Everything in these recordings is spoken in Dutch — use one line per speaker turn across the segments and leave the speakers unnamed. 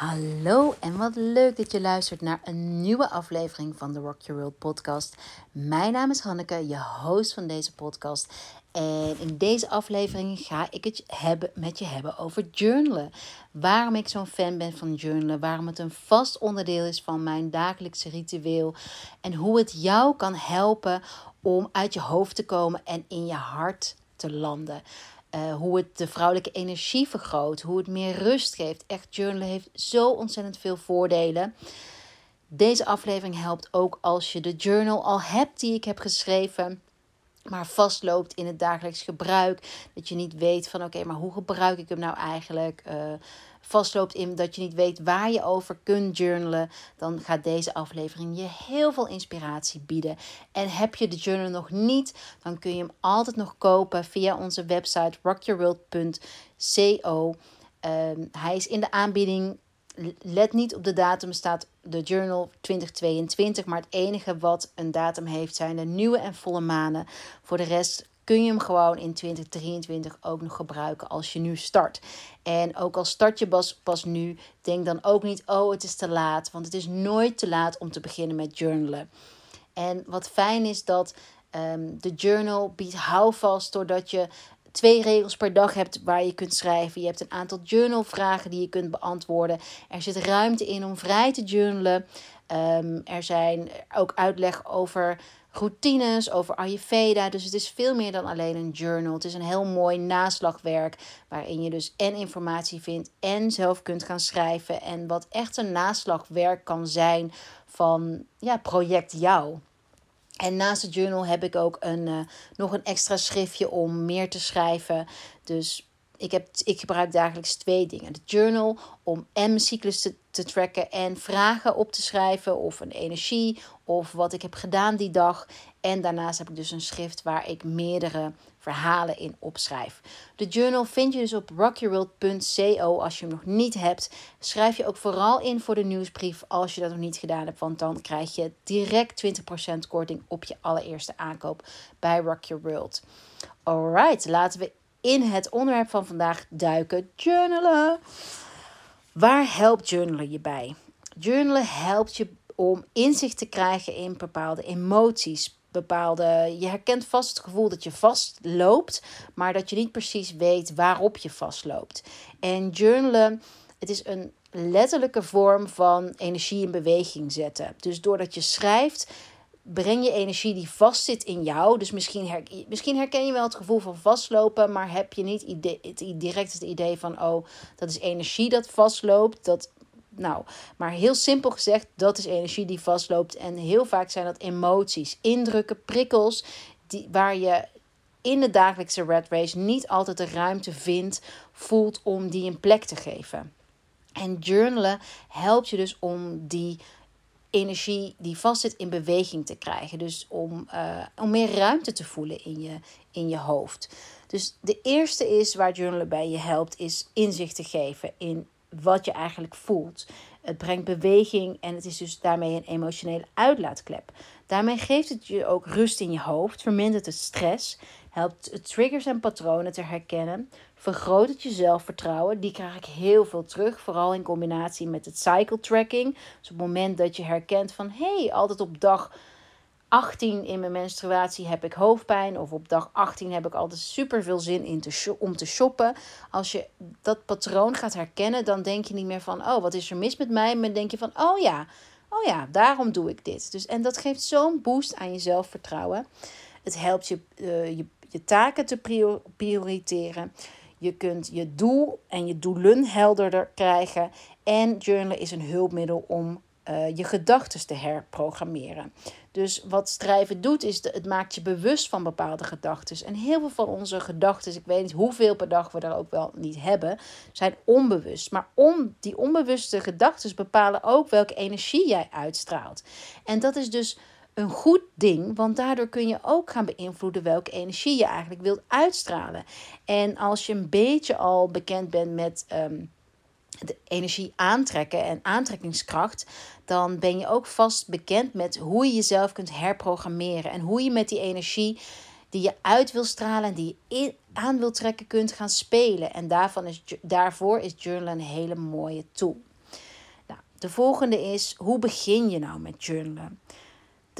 Hallo en wat leuk dat je luistert naar een nieuwe aflevering van de Rock Your World podcast. Mijn naam is Hanneke, je host van deze podcast. En in deze aflevering ga ik het hebben, met je hebben over journalen. Waarom ik zo'n fan ben van journalen, waarom het een vast onderdeel is van mijn dagelijkse ritueel en hoe het jou kan helpen om uit je hoofd te komen en in je hart te landen. Uh, hoe het de vrouwelijke energie vergroot, hoe het meer rust geeft. Echt, journalen heeft zo ontzettend veel voordelen. Deze aflevering helpt ook als je de journal al hebt die ik heb geschreven, maar vastloopt in het dagelijks gebruik. Dat je niet weet van oké, maar hoe gebruik ik hem nou eigenlijk? Uh, vastloopt in dat je niet weet waar je over kunt journalen, dan gaat deze aflevering je heel veel inspiratie bieden. En heb je de journal nog niet, dan kun je hem altijd nog kopen via onze website rockyourworld.co. Um, hij is in de aanbieding. Let niet op de datum, staat de journal 2022. Maar het enige wat een datum heeft zijn de nieuwe en volle maanden. Voor de rest kun je hem gewoon in 2023 ook nog gebruiken als je nu start. En ook al start je pas, pas nu, denk dan ook niet, oh het is te laat. Want het is nooit te laat om te beginnen met journalen. En wat fijn is dat um, de journal biedt houvast doordat je twee regels per dag hebt waar je kunt schrijven. Je hebt een aantal journalvragen die je kunt beantwoorden. Er zit ruimte in om vrij te journalen. Um, er zijn ook uitleg over routines, over Ayurveda. Dus het is veel meer dan alleen een journal. Het is een heel mooi naslagwerk waarin je dus en informatie vindt en zelf kunt gaan schrijven. En wat echt een naslagwerk kan zijn van ja, project jou. En naast de journal heb ik ook een, uh, nog een extra schriftje om meer te schrijven. Dus ik, heb, ik gebruik dagelijks twee dingen. De journal om en cyclus te, te tracken en vragen op te schrijven. Of een energie of wat ik heb gedaan die dag. En daarnaast heb ik dus een schrift waar ik meerdere verhalen in opschrijf. De journal vind je dus op rockyourworld.co als je hem nog niet hebt. Schrijf je ook vooral in voor de nieuwsbrief als je dat nog niet gedaan hebt. Want dan krijg je direct 20% korting op je allereerste aankoop bij Rock Your World. Alright, laten we in het onderwerp van vandaag duiken: journalen. Waar helpt journalen je bij? Journalen helpt je om inzicht te krijgen in bepaalde emoties. Bepaalde, je herkent vast het gevoel dat je vastloopt, maar dat je niet precies weet waarop je vastloopt. En journalen, het is een letterlijke vorm van energie in beweging zetten. Dus doordat je schrijft, breng je energie die vastzit in jou. Dus misschien, her, misschien herken je wel het gevoel van vastlopen, maar heb je niet idee, het, direct het idee van, oh, dat is energie dat vastloopt. Dat, nou, maar heel simpel gezegd, dat is energie die vastloopt. En heel vaak zijn dat emoties, indrukken, prikkels, die, waar je in de dagelijkse red race niet altijd de ruimte vindt, voelt om die een plek te geven. En journalen helpt je dus om die energie die vastzit in beweging te krijgen. Dus om, uh, om meer ruimte te voelen in je, in je hoofd. Dus de eerste is waar journalen bij je helpt, is inzicht te geven in wat je eigenlijk voelt. Het brengt beweging en het is dus daarmee een emotionele uitlaatklep. Daarmee geeft het je ook rust in je hoofd, vermindert het stress, helpt triggers en patronen te herkennen, vergroot het je zelfvertrouwen. Die krijg ik heel veel terug, vooral in combinatie met het cycle tracking. Dus op het moment dat je herkent van hé, hey, altijd op dag 18 in mijn menstruatie heb ik hoofdpijn. Of op dag 18 heb ik altijd super veel zin in te om te shoppen. Als je dat patroon gaat herkennen, dan denk je niet meer van: oh, wat is er mis met mij? Maar denk je van: oh ja, oh ja, daarom doe ik dit. Dus, en dat geeft zo'n boost aan je zelfvertrouwen. Het helpt je, uh, je, je taken te prioriteren. Je kunt je doel en je doelen helderder krijgen. En journalen is een hulpmiddel om uh, je gedachten te herprogrammeren. Dus wat schrijven doet, is de, het maakt je bewust van bepaalde gedachten. En heel veel van onze gedachten, ik weet niet hoeveel per dag we er ook wel niet hebben, zijn onbewust. Maar om die onbewuste gedachten bepalen ook welke energie jij uitstraalt. En dat is dus een goed ding, want daardoor kun je ook gaan beïnvloeden welke energie je eigenlijk wilt uitstralen. En als je een beetje al bekend bent met. Ehm, de energie aantrekken en aantrekkingskracht, dan ben je ook vast bekend met hoe je jezelf kunt herprogrammeren en hoe je met die energie die je uit wil stralen en die je aan wil trekken kunt gaan spelen. En daarvan is, daarvoor is journal een hele mooie tool. de volgende is, hoe begin je nou met journalen?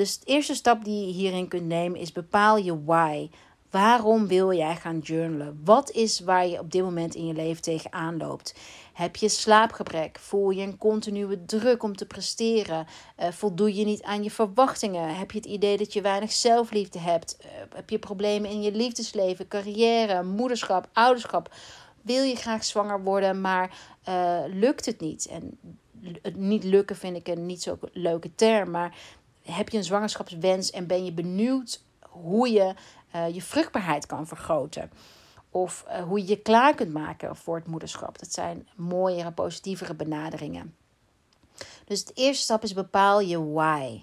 Dus de eerste stap die je hierin kunt nemen is bepaal je why. Waarom wil jij gaan journalen? Wat is waar je op dit moment in je leven tegenaan loopt? Heb je slaapgebrek? Voel je een continue druk om te presteren? Uh, voldoe je niet aan je verwachtingen? Heb je het idee dat je weinig zelfliefde hebt? Uh, heb je problemen in je liefdesleven, carrière, moederschap, ouderschap? Wil je graag zwanger worden, maar uh, lukt het niet? En het niet lukken vind ik een niet zo leuke term, maar heb je een zwangerschapswens en ben je benieuwd hoe je uh, je vruchtbaarheid kan vergroten? Of uh, hoe je je klaar kunt maken voor het moederschap. Dat zijn mooiere, positievere benaderingen. Dus de eerste stap is bepaal je why.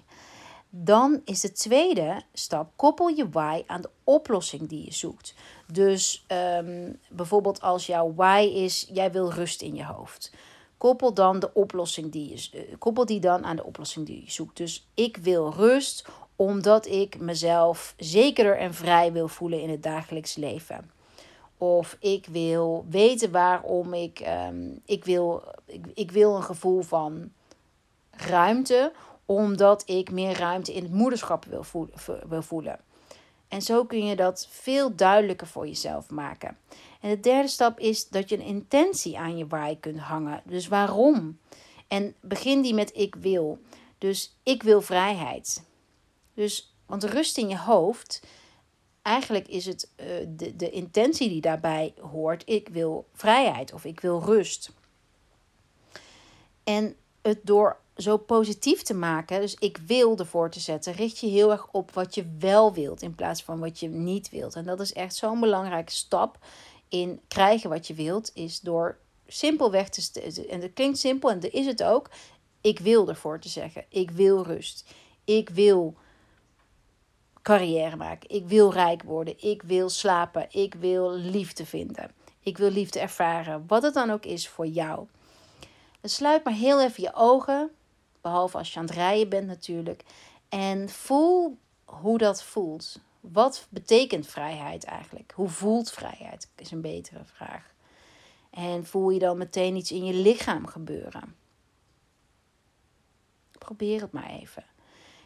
Dan is de tweede stap, koppel je why aan de oplossing die je zoekt. Dus um, bijvoorbeeld als jouw why is, jij wil rust in je hoofd. Koppel dan de oplossing die je, uh, koppel die dan aan de oplossing die je zoekt. Dus ik wil rust omdat ik mezelf zekerder en vrij wil voelen in het dagelijks leven. Of ik wil weten waarom ik. Um, ik, wil, ik, ik wil een gevoel van ruimte, omdat ik meer ruimte in het moederschap wil voelen. En zo kun je dat veel duidelijker voor jezelf maken. En de derde stap is dat je een intentie aan je why kunt hangen. Dus waarom? En begin die met ik wil. Dus ik wil vrijheid. Dus, want rust in je hoofd, eigenlijk is het uh, de, de intentie die daarbij hoort. Ik wil vrijheid of ik wil rust. En het door zo positief te maken, dus ik wil ervoor te zetten, richt je heel erg op wat je wel wilt in plaats van wat je niet wilt. En dat is echt zo'n belangrijke stap in krijgen wat je wilt, is door simpelweg te. En dat klinkt simpel en dat is het ook. Ik wil ervoor te zeggen. Ik wil rust. Ik wil carrière maken. Ik wil rijk worden. Ik wil slapen. Ik wil liefde vinden. Ik wil liefde ervaren. Wat het dan ook is voor jou. Sluit maar heel even je ogen. Behalve als je aan het rijden bent natuurlijk. En voel hoe dat voelt. Wat betekent vrijheid eigenlijk? Hoe voelt vrijheid? Is een betere vraag. En voel je dan meteen iets in je lichaam gebeuren? Probeer het maar even.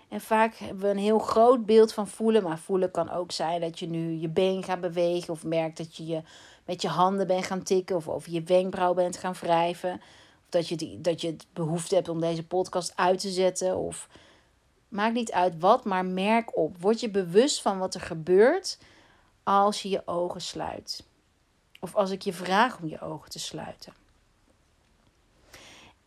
En vaak hebben we een heel groot beeld van voelen. Maar voelen kan ook zijn dat je nu je been gaat bewegen. Of merkt dat je, je met je handen bent gaan tikken. Of over je wenkbrauw bent gaan wrijven. Dat je, die, dat je het behoefte hebt om deze podcast uit te zetten. Of maakt niet uit wat, maar merk op. Word je bewust van wat er gebeurt als je je ogen sluit. Of als ik je vraag om je ogen te sluiten.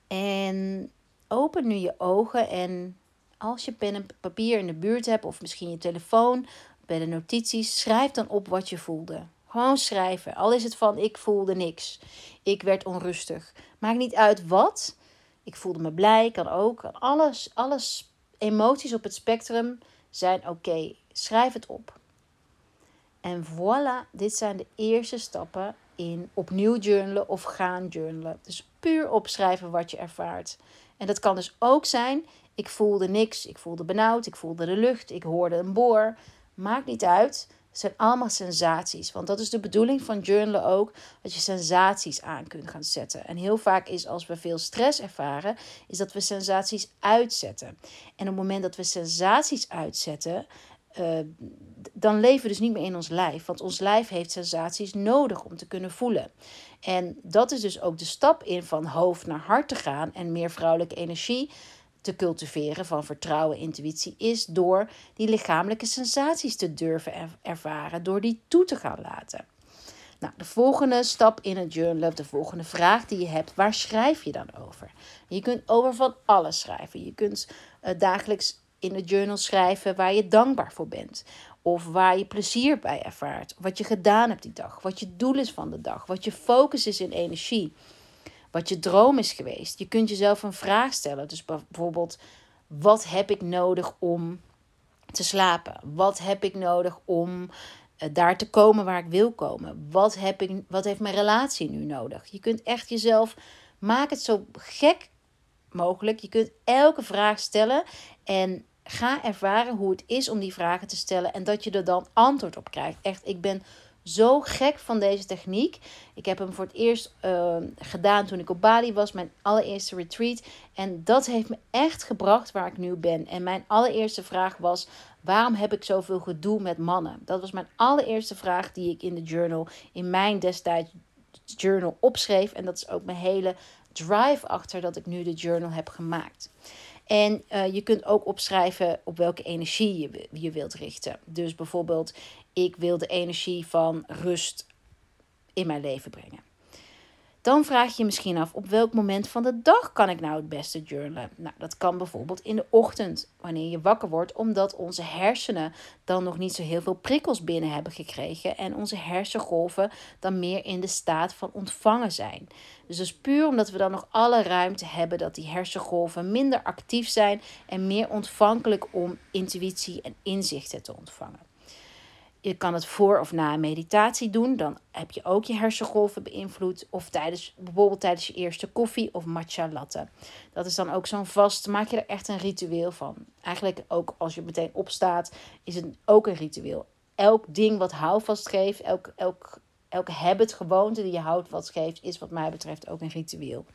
En open nu je ogen en als je pen en papier in de buurt hebt, of misschien je telefoon, bij de notities, schrijf dan op wat je voelde. Gewoon schrijven. Al is het van ik voelde niks. Ik werd onrustig. Maakt niet uit wat. Ik voelde me blij, kan ook. Alles, alles emoties op het spectrum zijn oké. Schrijf het op. En voilà, dit zijn de eerste stappen in opnieuw journalen of gaan journalen. Dus puur opschrijven wat je ervaart. En dat kan dus ook zijn, ik voelde niks, ik voelde benauwd, ik voelde de lucht, ik hoorde een boor. Maakt niet uit. Het zijn allemaal sensaties. Want dat is de bedoeling van journalen ook. Dat je sensaties aan kunt gaan zetten. En heel vaak is als we veel stress ervaren, is dat we sensaties uitzetten. En op het moment dat we sensaties uitzetten, uh, dan leven we dus niet meer in ons lijf. Want ons lijf heeft sensaties nodig om te kunnen voelen. En dat is dus ook de stap in van hoofd naar hart te gaan en meer vrouwelijke energie te cultiveren van vertrouwen, intuïtie, is door die lichamelijke sensaties te durven ervaren, door die toe te gaan laten. Nou, de volgende stap in het journal, de volgende vraag die je hebt, waar schrijf je dan over? Je kunt over van alles schrijven. Je kunt uh, dagelijks in het journal schrijven waar je dankbaar voor bent. Of waar je plezier bij ervaart. Wat je gedaan hebt die dag. Wat je doel is van de dag. Wat je focus is in energie wat je droom is geweest. Je kunt jezelf een vraag stellen. Dus bijvoorbeeld, wat heb ik nodig om te slapen? Wat heb ik nodig om eh, daar te komen waar ik wil komen? Wat, heb ik, wat heeft mijn relatie nu nodig? Je kunt echt jezelf, maak het zo gek mogelijk. Je kunt elke vraag stellen en ga ervaren hoe het is om die vragen te stellen en dat je er dan antwoord op krijgt. Echt, ik ben zo gek van deze techniek. Ik heb hem voor het eerst uh, gedaan toen ik op Bali was, mijn allereerste retreat. En dat heeft me echt gebracht waar ik nu ben. En mijn allereerste vraag was: waarom heb ik zoveel gedoe met mannen? Dat was mijn allereerste vraag die ik in de journal, in mijn destijds journal opschreef. En dat is ook mijn hele drive achter dat ik nu de journal heb gemaakt. En uh, je kunt ook opschrijven op welke energie je, je wilt richten. Dus bijvoorbeeld, ik wil de energie van rust in mijn leven brengen. Dan vraag je je misschien af op welk moment van de dag kan ik nou het beste journalen. Nou, dat kan bijvoorbeeld in de ochtend, wanneer je wakker wordt, omdat onze hersenen dan nog niet zo heel veel prikkels binnen hebben gekregen en onze hersengolven dan meer in de staat van ontvangen zijn. Dus dat is puur omdat we dan nog alle ruimte hebben dat die hersengolven minder actief zijn en meer ontvankelijk om intuïtie en inzichten te ontvangen. Je kan het voor of na een meditatie doen. Dan heb je ook je hersengolven beïnvloed. Of tijdens, bijvoorbeeld tijdens je eerste koffie of matcha latte. Dat is dan ook zo'n vast. Maak je er echt een ritueel van. Eigenlijk ook als je meteen opstaat, is het ook een ritueel. Elk ding wat houvast geeft, elk, elk, elke habit, gewoonte die je houvast geeft, is wat mij betreft ook een ritueel.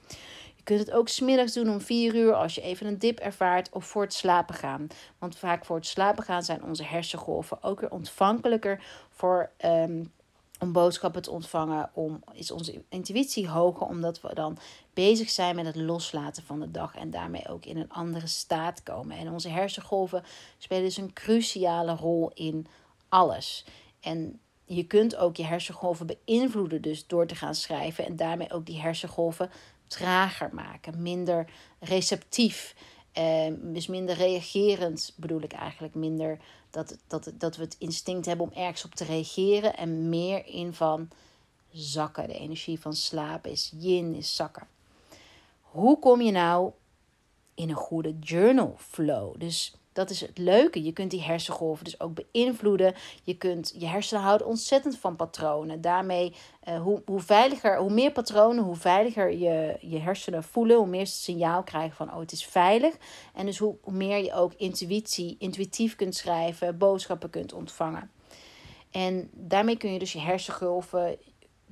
Je kunt het ook smiddags doen om 4 uur als je even een dip ervaart of voor het slapen gaan. Want vaak voor het slapen gaan zijn onze hersengolven ook weer ontvankelijker voor, um, om boodschappen te ontvangen. Om, is onze intuïtie hoger omdat we dan bezig zijn met het loslaten van de dag en daarmee ook in een andere staat komen. En onze hersengolven spelen dus een cruciale rol in alles. En je kunt ook je hersengolven beïnvloeden dus door te gaan schrijven en daarmee ook die hersengolven trager maken, minder receptief. Eh, dus minder reagerend bedoel ik eigenlijk. Minder dat, dat, dat we het instinct hebben om ergens op te reageren. En meer in van zakken. De energie van slapen is yin, is zakken. Hoe kom je nou in een goede journal flow? Dus dat is het leuke. Je kunt die hersengolven dus ook beïnvloeden. Je kunt je hersenen houden ontzettend van patronen. Daarmee, uh, hoe, hoe veiliger, hoe meer patronen, hoe veiliger je, je hersenen voelen, hoe meer ze het signaal krijgen van oh, het is veilig. En dus hoe, hoe meer je ook intuïtie, intuïtief kunt schrijven, boodschappen kunt ontvangen. En daarmee kun je dus je hersengolven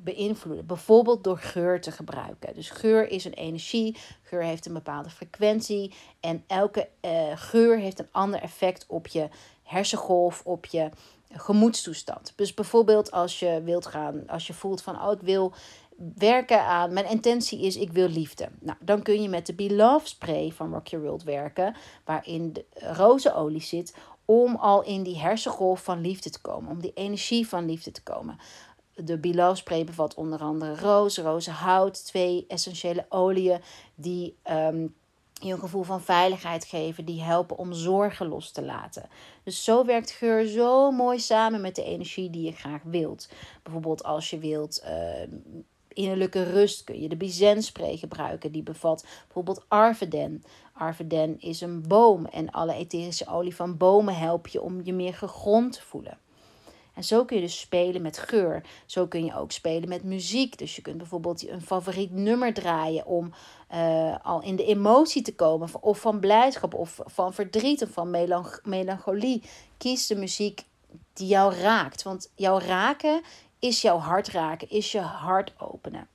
beïnvloeden. Bijvoorbeeld door geur te gebruiken. Dus geur is een energie, geur heeft een bepaalde frequentie en elke uh, geur heeft een ander effect op je hersengolf, op je gemoedstoestand. Dus bijvoorbeeld als je wilt gaan, als je voelt van oh ik wil werken aan, mijn intentie is ik wil liefde. Nou, dan kun je met de Beloved Spray van Rock Your World werken, waarin de rozenolie zit, om al in die hersengolf van liefde te komen, om die energie van liefde te komen. De Below spray bevat onder andere roos, rozenhout, twee essentiële oliën die um, je een gevoel van veiligheid geven, die helpen om zorgen los te laten. Dus zo werkt geur zo mooi samen met de energie die je graag wilt. Bijvoorbeeld als je wilt uh, innerlijke rust kun je de Bizen spray gebruiken. Die bevat bijvoorbeeld Arveden. Arveden is een boom en alle etherische olie van bomen helpen je om je meer gegrond te voelen. En zo kun je dus spelen met geur. Zo kun je ook spelen met muziek. Dus je kunt bijvoorbeeld een favoriet nummer draaien om uh, al in de emotie te komen. Of van blijdschap, of van verdriet, of van melancholie. Kies de muziek die jou raakt. Want jouw raken is jouw hart raken, is je hart openen.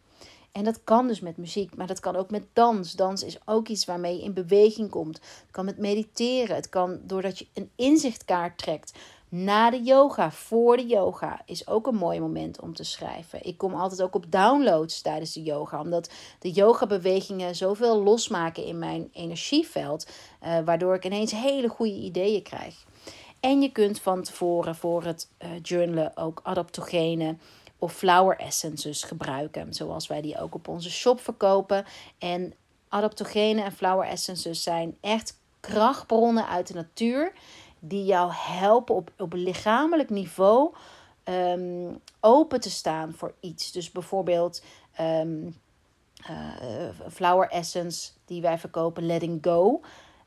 En dat kan dus met muziek, maar dat kan ook met dans. Dans is ook iets waarmee je in beweging komt. Het kan met mediteren. Het kan doordat je een inzichtkaart trekt na de yoga, voor de yoga, is ook een mooi moment om te schrijven. Ik kom altijd ook op downloads tijdens de yoga, omdat de yoga-bewegingen zoveel losmaken in mijn energieveld, uh, waardoor ik ineens hele goede ideeën krijg. En je kunt van tevoren voor het uh, journalen ook adaptogenen of flower essences gebruiken, zoals wij die ook op onze shop verkopen. En adaptogenen en flower essences zijn echt krachtbronnen uit de natuur die jou helpen op, op lichamelijk niveau um, open te staan voor iets. Dus bijvoorbeeld um, uh, flower essence die wij verkopen, letting go.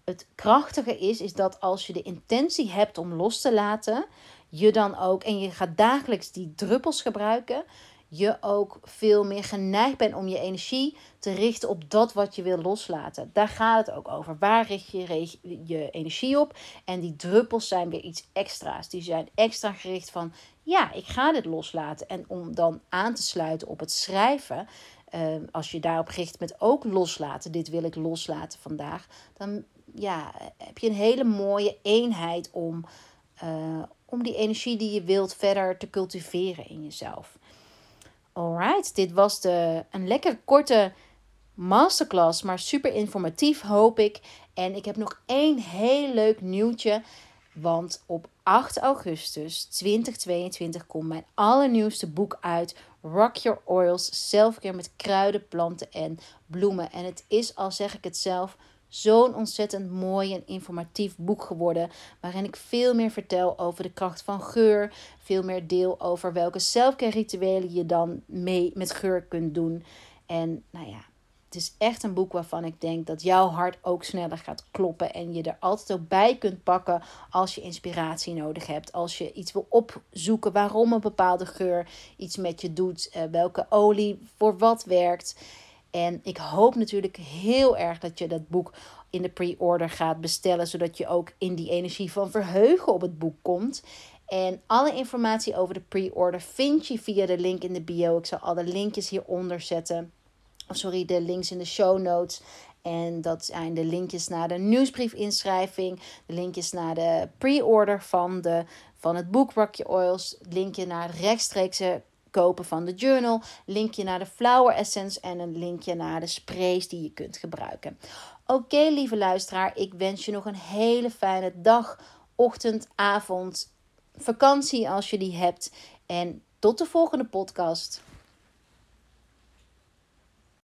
Het krachtige is, is dat als je de intentie hebt om los te laten, je dan ook, en je gaat dagelijks die druppels gebruiken, je ook veel meer geneigd bent om je energie te richten op dat wat je wil loslaten. Daar gaat het ook over. Waar richt je je energie op? En die druppels zijn weer iets extra's. Die zijn extra gericht van, ja, ik ga dit loslaten. En om dan aan te sluiten op het schrijven, uh, als je daarop richt met ook loslaten, dit wil ik loslaten vandaag, dan ja, heb je een hele mooie eenheid om, uh, om die energie die je wilt verder te cultiveren in jezelf. Alright, dit was de, een lekker korte masterclass, maar super informatief hoop ik. En ik heb nog één heel leuk nieuwtje. Want op 8 augustus 2022 komt mijn allernieuwste boek uit. Rock Your Oils, zelfcare met kruiden, planten en bloemen. En het is, al zeg ik het zelf, zo'n ontzettend mooi en informatief boek geworden. Waarin ik veel meer vertel over de kracht van geur. Veel meer deel over welke selfcare rituelen je dan mee met geur kunt doen. En nou ja, het is echt een boek waarvan ik denk dat jouw hart ook sneller gaat kloppen. En je er altijd ook bij kunt pakken als je inspiratie nodig hebt. Als je iets wil opzoeken waarom een bepaalde geur iets met je doet. Uh, welke olie voor wat werkt. En ik hoop natuurlijk heel erg dat je dat boek in de pre-order gaat bestellen. Zodat je ook in die energie van verheugen op het boek komt. En alle informatie over de pre-order vind je via de link in de bio. Ik zal alle linkjes hieronder zetten. Of sorry, de links in de show notes. En dat zijn de linkjes naar de nieuwsbriefinschrijving, de linkjes naar de pre-order van, de, van het boek Rock Your Oils, linkje naar rechtstreekse kopen van de journal, linkje naar de flower essence en een linkje naar de sprays die je kunt gebruiken. Oké, lieve luisteraar, ik wens je nog een hele fijne dag, ochtend, avond, vakantie als je die hebt. En tot de volgende podcast.